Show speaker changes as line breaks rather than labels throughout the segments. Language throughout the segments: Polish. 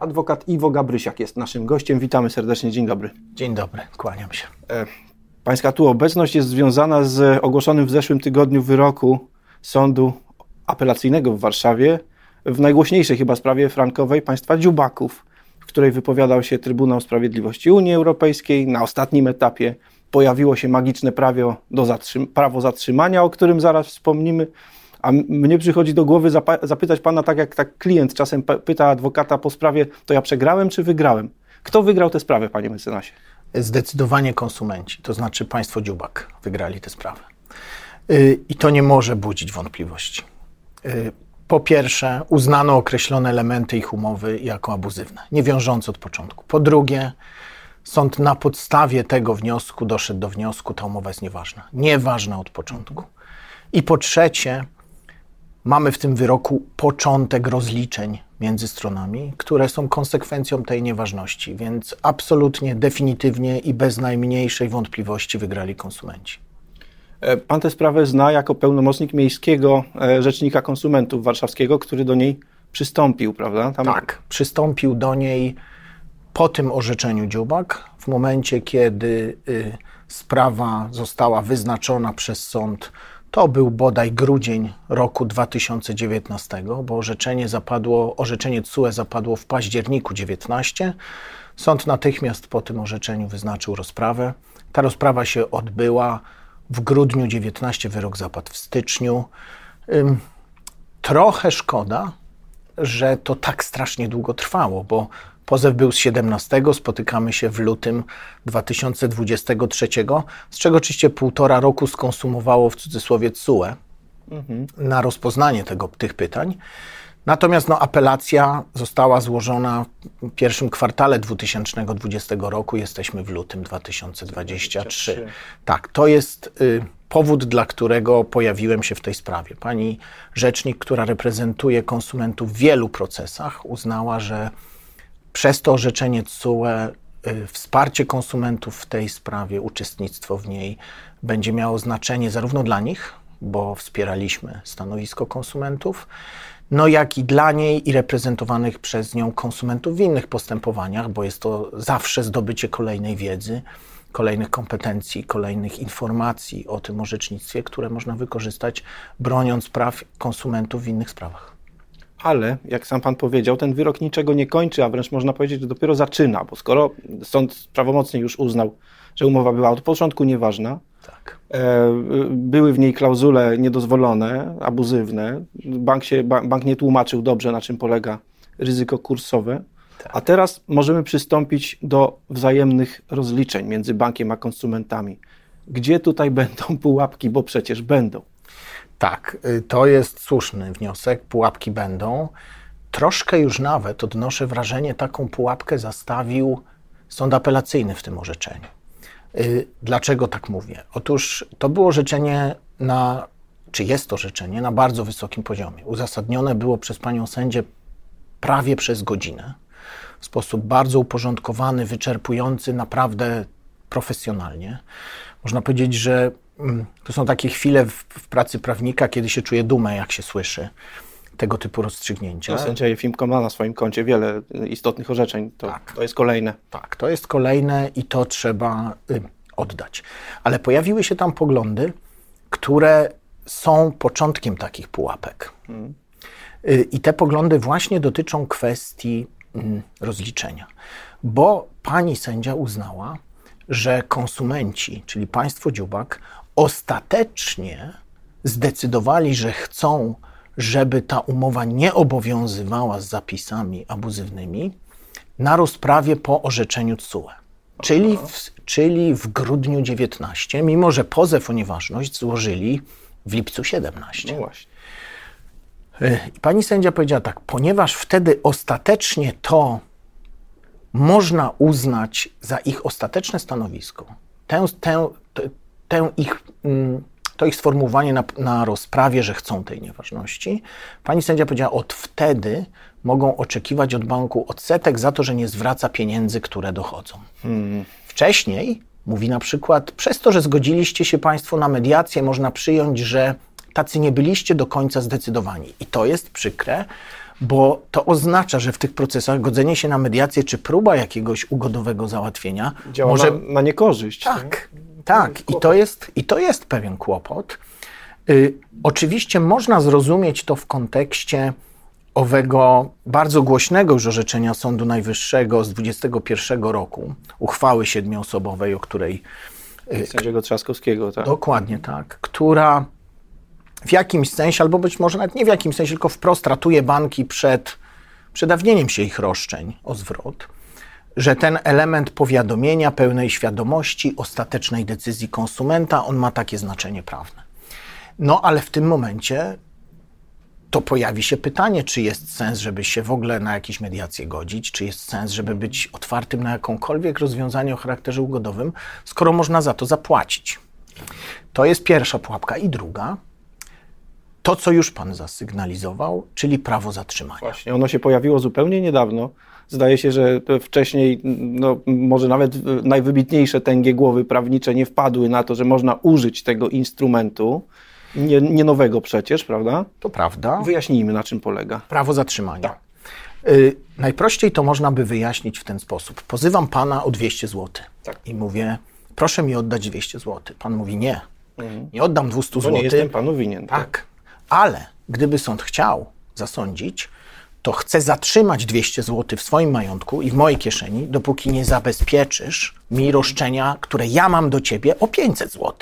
Adwokat Iwo Gabrysiak jest naszym gościem. Witamy serdecznie. Dzień dobry.
Dzień dobry, kłaniam się.
E, pańska tu obecność jest związana z ogłoszonym w zeszłym tygodniu wyroku Sądu Apelacyjnego w Warszawie w najgłośniejszej chyba sprawie frankowej państwa Dziubaków, w której wypowiadał się Trybunał Sprawiedliwości Unii Europejskiej. Na ostatnim etapie pojawiło się magiczne prawo, do zatrzym prawo zatrzymania, o którym zaraz wspomnimy. A mnie przychodzi do głowy zapytać pana, tak jak tak klient czasem pyta adwokata po sprawie, to ja przegrałem czy wygrałem? Kto wygrał tę sprawę, panie mecenasie?
Zdecydowanie konsumenci, to znaczy państwo Dziubak wygrali tę sprawę. Y, I to nie może budzić wątpliwości. Y, po pierwsze, uznano określone elementy ich umowy jako abuzywne, nie wiążące od początku. Po drugie, sąd na podstawie tego wniosku doszedł do wniosku, ta umowa jest nieważna. Nieważna od początku. I po trzecie, mamy w tym wyroku początek rozliczeń między stronami, które są konsekwencją tej nieważności, więc absolutnie, definitywnie i bez najmniejszej wątpliwości wygrali konsumenci.
E, pan tę sprawę zna jako pełnomocnik miejskiego e, rzecznika konsumentów warszawskiego, który do niej przystąpił, prawda?
Tam... Tak, przystąpił do niej po tym orzeczeniu Dziubak, w momencie kiedy y, sprawa została wyznaczona przez sąd to był bodaj grudzień roku 2019, bo orzeczenie zapadło, orzeczenie TSUE zapadło w październiku 19. Sąd natychmiast po tym orzeczeniu wyznaczył rozprawę. Ta rozprawa się odbyła w grudniu 19, wyrok zapadł w styczniu. Trochę szkoda, że to tak strasznie długo trwało, bo Pozew był z 17, spotykamy się w lutym 2023, z czego oczywiście półtora roku skonsumowało w cudzysłowie CUE mhm. na rozpoznanie tego, tych pytań. Natomiast no, apelacja została złożona w pierwszym kwartale 2020 roku. Jesteśmy w lutym 2023. Tak, to jest y, powód, dla którego pojawiłem się w tej sprawie. Pani rzecznik, która reprezentuje konsumentów w wielu procesach, uznała, że przez to orzeczenie CUE y, wsparcie konsumentów w tej sprawie, uczestnictwo w niej będzie miało znaczenie zarówno dla nich, bo wspieraliśmy stanowisko konsumentów, no jak i dla niej i reprezentowanych przez nią konsumentów w innych postępowaniach, bo jest to zawsze zdobycie kolejnej wiedzy, kolejnych kompetencji, kolejnych informacji o tym orzecznictwie, które można wykorzystać broniąc praw konsumentów w innych sprawach
ale jak sam pan powiedział, ten wyrok niczego nie kończy, a wręcz można powiedzieć, że dopiero zaczyna, bo skoro sąd prawomocnie już uznał, że umowa była od początku nieważna, tak. e, były w niej klauzule niedozwolone, abuzywne, bank, się, bank nie tłumaczył dobrze, na czym polega ryzyko kursowe, tak. a teraz możemy przystąpić do wzajemnych rozliczeń między bankiem a konsumentami. Gdzie tutaj będą pułapki, bo przecież będą.
Tak, y, to jest słuszny wniosek. Pułapki będą. Troszkę już nawet odnoszę wrażenie, taką pułapkę zastawił sąd apelacyjny w tym orzeczeniu. Y, dlaczego tak mówię? Otóż to było orzeczenie na, czy jest to orzeczenie na bardzo wysokim poziomie. Uzasadnione było przez panią sędzię prawie przez godzinę. W sposób bardzo uporządkowany, wyczerpujący, naprawdę profesjonalnie. Można powiedzieć, że to są takie chwile w, w, pracy prawnika, kiedy się czuje dumę, jak się słyszy tego typu rozstrzygnięcia.
No, sędzia Jefimko ma na swoim koncie wiele istotnych orzeczeń. To, tak. to jest kolejne.
Tak, to jest kolejne i to trzeba y, oddać. Ale pojawiły się tam poglądy, które są początkiem takich pułapek. Hmm. Y, I te poglądy właśnie dotyczą kwestii y, rozliczenia. Bo pani sędzia uznała, że konsumenci, czyli państwo Dziubak, ostatecznie zdecydowali, że chcą, żeby ta umowa nie obowiązywała z zapisami abuzywnymi na rozprawie po orzeczeniu TSUE. Czyli w, czyli w grudniu 19, mimo że pozew o nieważność złożyli w lipcu 17. No właśnie. Y, I pani sędzia powiedziała tak, ponieważ wtedy ostatecznie to można uznać za ich ostateczne stanowisko, tę, tę, tę ich, mm, to ich sformułowanie na, na rozprawie, że chcą tej nieważności, pani sędzia powiedziała, od wtedy mogą oczekiwać od banku odsetek za to, że nie zwraca pieniędzy, które dochodzą. Hmm. Wcześniej mówi na przykład, przez to, że zgodziliście się Państwo na mediację, można przyjąć, że tacy nie byliście do końca zdecydowani. I to jest przykre, bo to oznacza, że w tych procesach godzenie się na mediację czy próba jakiegoś ugodowego załatwienia
Działa
może
na, na niekorzyść.
tak, tak. I to jest, i to jest pewien kłopot. Y, oczywiście można zrozumieć to w kontekście owego bardzo głośnego już orzeczenia Sądu Najwyższego z 21 roku, uchwały siedmioosobowej, o której
Sędziego Trzaskowskiego, tak.
Dokładnie tak, która w jakimś sensie, albo być może nawet nie w jakimś sensie, tylko wprost ratuje banki przed przedawnieniem się ich roszczeń o zwrot, że ten element powiadomienia, pełnej świadomości, ostatecznej decyzji konsumenta, on ma takie znaczenie prawne. No ale w tym momencie to pojawi się pytanie, czy jest sens, żeby się w ogóle na jakieś mediacje godzić, czy jest sens, żeby być otwartym na jakąkolwiek rozwiązanie o charakterze ugodowym, skoro można za to zapłacić. To jest pierwsza pułapka. I druga, to co już Pan zasygnalizował, czyli prawo zatrzymania.
Właśnie, ono się pojawiło zupełnie niedawno. Zdaje się, że wcześniej, no, może nawet najwybitniejsze tęgie głowy prawnicze nie wpadły na to, że można użyć tego instrumentu, nie, nie nowego przecież, prawda?
To prawda.
Wyjaśnijmy, na czym polega.
Prawo zatrzymania. Y, najprościej to można by wyjaśnić w ten sposób. Pozywam pana o 200 zł
Tak.
i mówię, proszę mi oddać 200 zł. Pan mówi, nie, nie oddam 200
Bo
zł.
nie jestem panu winien.
Tak, ale gdyby sąd chciał zasądzić, to chce zatrzymać 200 zł w swoim majątku i w mojej kieszeni, dopóki nie zabezpieczysz mi roszczenia, które ja mam do ciebie o 500 zł.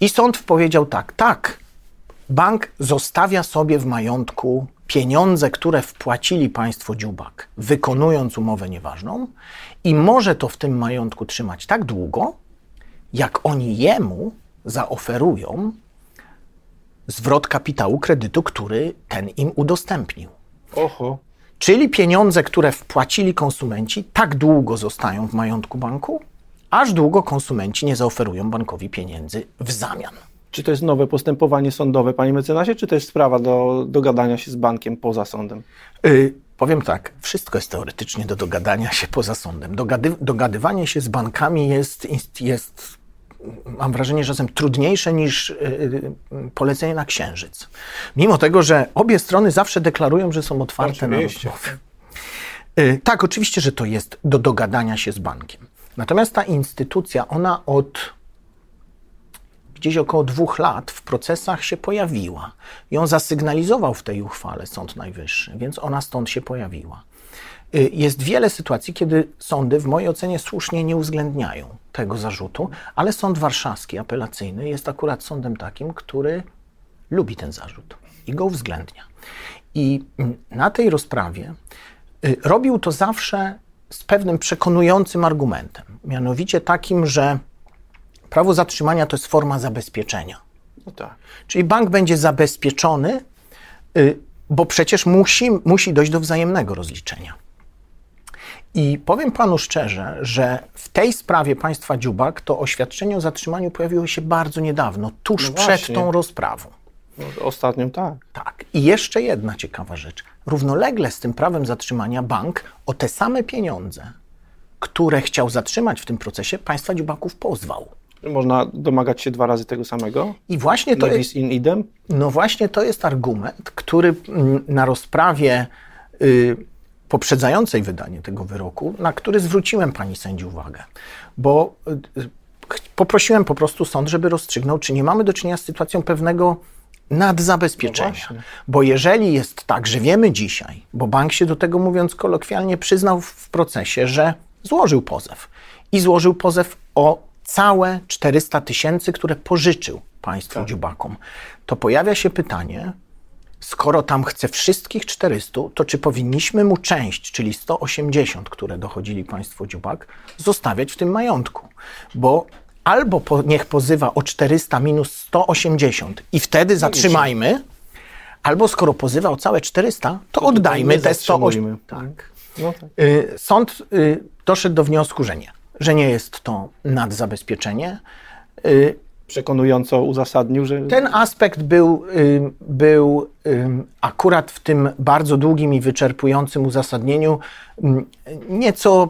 I sąd powiedział tak, tak, bank zostawia sobie w majątku pieniądze, które wpłacili państwo Dziubak, wykonując umowę nieważną i może to w tym majątku trzymać tak długo, jak oni jemu zaoferują zwrot kapitału kredytu, który ten im udostępnił.
Oho.
Czyli pieniądze, które wpłacili konsumenci, tak długo zostają w majątku banku, aż długo konsumenci nie zaoferują bankowi pieniędzy w zamian.
Czy to jest nowe postępowanie sądowe, panie mecenasie, czy to jest sprawa do dogadania się z bankiem poza sądem?
Y, powiem tak, wszystko jest teoretycznie do dogadania się poza sądem. Dogady, dogadywanie się z bankami jest, jest, jest, mam wrażenie, że czasem trudniejsze niż y, y, polecenie na księżyc. Mimo tego, że obie strony zawsze deklarują, że są otwarte na rozmowy. Tak, oczywiście, że to jest do dogadania się z bankiem. Natomiast ta instytucja, ona od gdzieś około dwóch lat w procesach się pojawiła. Ją zasygnalizował w tej uchwale Sąd Najwyższy, więc ona stąd się pojawiła. Y, Jest wiele sytuacji, kiedy sądy w mojej ocenie słusznie nie uwzględniają tego zarzutu, ale Sąd Warszawski apelacyjny jest akurat sądem takim, który lubi ten zarzut i go uwzględnia. I mm, na tej rozprawie y, robił to zawsze z pewnym przekonującym argumentem, mianowicie takim, że prawo zatrzymania to jest forma zabezpieczenia.
No tak.
Czyli bank będzie zabezpieczony, y, bo przecież musi, musi dojść do wzajemnego rozliczenia. I powiem panu szczerze, że w tej sprawie państwa Dziubak to oświadczenie o zatrzymaniu pojawiło się bardzo niedawno, tuż
No
przed tą rozprawą.
No, ostatnią tak.
Tak. I jeszcze jedna ciekawa rzecz. Równolegle z tym prawem zatrzymania bank o te same pieniądze, które chciał zatrzymać w tym procesie, państwa Dziubaków pozwał.
Można domagać się dwa razy tego samego?
I właśnie to jest
in idem?
No właśnie to jest argument, który mm, na rozprawie y, poprzedzającej wydanie tego wyroku, na który zwróciłem pani sędzi uwagę, bo ch- poprosiłem po prostu sąd, żeby rozstrzygnął, czy nie mamy do czynienia z sytuacją pewnego nadzabezpieczenia.
No
bo jeżeli jest tak, że wiemy dzisiaj, bo bank się do tego mówiąc kolokwialnie przyznał w- procesie, że złożył pozew. I złożył pozew o całe 400 tysięcy, które pożyczył państwu dziubakom, to pojawia się pytanie, skoro tam chce wszystkich 400, to czy powinniśmy mu część, czyli 180, które dochodzili państwo dziubak, zostawiać w tym majątku? Bo albo po, niech pozywa o 400 minus 180 i wtedy zatrzymajmy, albo skoro pozywa o całe 400, to, oddajmy te 180.
zatrzymujmy.
Tak.
No tak.
Y, Sąd y, doszedł do wniosku, że nie, że nie jest to nadzabezpieczenie.
Przekonująco uzasadnił, że
Ten aspekt był, był akurat w tym bardzo długim i wyczerpującym uzasadnieniu nieco,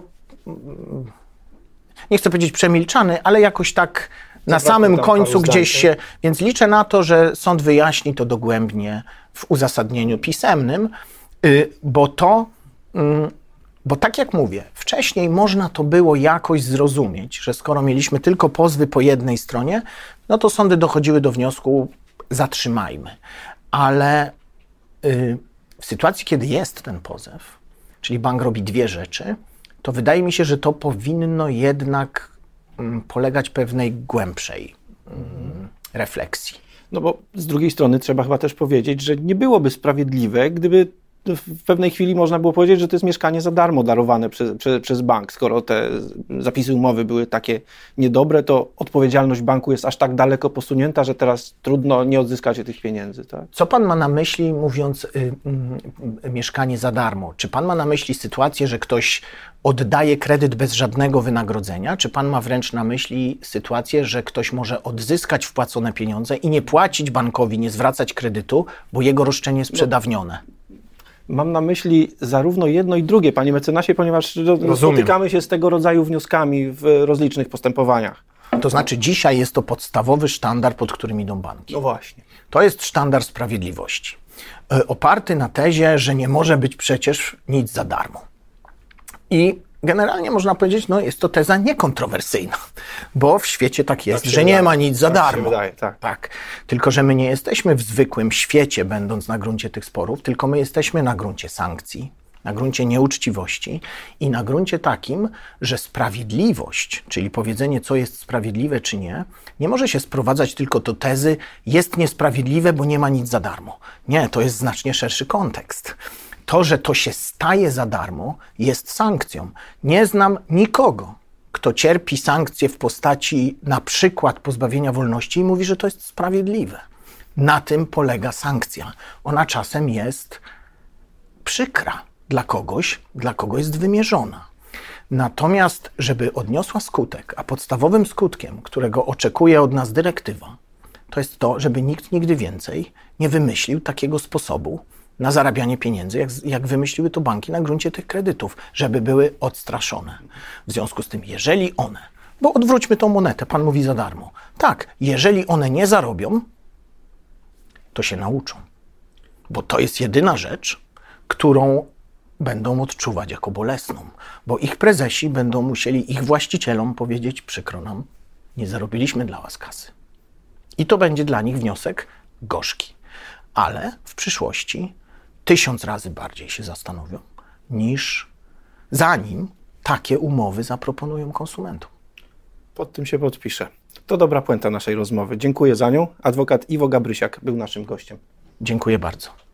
nie chcę powiedzieć przemilczany, ale jakoś tak na samym końcu gdzieś się, więc liczę na to, że sąd wyjaśni to dogłębnie w uzasadnieniu pisemnym, y, bo to, bo tak jak mówię, wcześniej można to było jakoś zrozumieć, że skoro mieliśmy tylko pozwy po jednej stronie, no to sądy dochodziły do wniosku, zatrzymajmy. Ale y, w sytuacji, kiedy jest ten pozew, czyli bank robi dwie rzeczy, to wydaje mi się, że to powinno jednak mm, polegać pewnej głębszej mm, refleksji.
No bo z drugiej strony trzeba chyba też powiedzieć, że nie byłoby sprawiedliwe, gdyby w pewnej chwili można było powiedzieć, że to jest mieszkanie za darmo darowane przez, przez, przez, bank. Skoro te zapisy umowy były takie niedobre, to odpowiedzialność banku jest aż tak daleko posunięta, że teraz trudno nie odzyskać tych pieniędzy. Tak?
Co pan ma na myśli, mówiąc y, y, y, mieszkanie za darmo? Czy pan ma na myśli sytuację, że ktoś oddaje kredyt bez żadnego wynagrodzenia? Czy pan ma wręcz na myśli sytuację, że ktoś może odzyskać wpłacone pieniądze i nie płacić bankowi, nie zwracać kredytu, bo jego roszczenie jest przedawnione? No.
Mam na myśli zarówno jedno i drugie, panie mecenasie, ponieważ Rozumiem. spotykamy się z tego rodzaju wnioskami w rozlicznych postępowaniach.
To znaczy, dzisiaj jest to podstawowy sztandar, pod którym idą banki.
No właśnie.
To jest sztandar sprawiedliwości. E, oparty na tezie, że nie może być przecież nic za darmo. I generalnie można powiedzieć, no jest to teza niekontrowersyjna, bo w świecie tak jest, tak że nie ma nic za tak darmo.
Wydaje, tak.
tak. Tylko, że my nie jesteśmy w zwykłym świecie, będąc na gruncie tych sporów, tylko my jesteśmy na gruncie sankcji, na gruncie nieuczciwości i na gruncie takim, że sprawiedliwość, czyli powiedzenie, co jest sprawiedliwe czy nie, nie może się sprowadzać tylko do tezy, jest niesprawiedliwe, bo nie ma nic za darmo. Nie, to jest znacznie szerszy kontekst to, że to się staje za darmo, jest sankcją. Nie znam nikogo, kto cierpi sankcje w postaci na przykład pozbawienia wolności i mówi, że to jest sprawiedliwe. Na tym polega sankcja. Ona czasem jest przykra dla kogoś, dla kogo jest wymierzona. Natomiast, żeby odniosła skutek, a podstawowym skutkiem, którego oczekuje od nas dyrektywa, to jest to, żeby nikt nigdy więcej nie wymyślił takiego sposobu, na zarabianie pieniędzy, jak, jak wymyśliły to banki na gruncie tych kredytów, żeby były odstraszone. W związku z tym, jeżeli one, bo odwróćmy tą monetę, pan mówi za darmo. Tak, jeżeli one nie zarobią, to się nauczą. Bo to jest jedyna rzecz, którą będą odczuwać jako bolesną, bo ich prezesi będą musieli ich właścicielom powiedzieć: Przykro nam, nie zarobiliśmy dla was kasy. I to będzie dla nich wniosek gorzki. Ale w przyszłości tysiąc razy bardziej się zastanowią, niż zanim takie umowy zaproponują konsumentom.
Pod tym się podpiszę. To dobra puenta naszej rozmowy. Dziękuję za nią. Adwokat Iwo Gabrysiak był naszym gościem.
Dziękuję bardzo.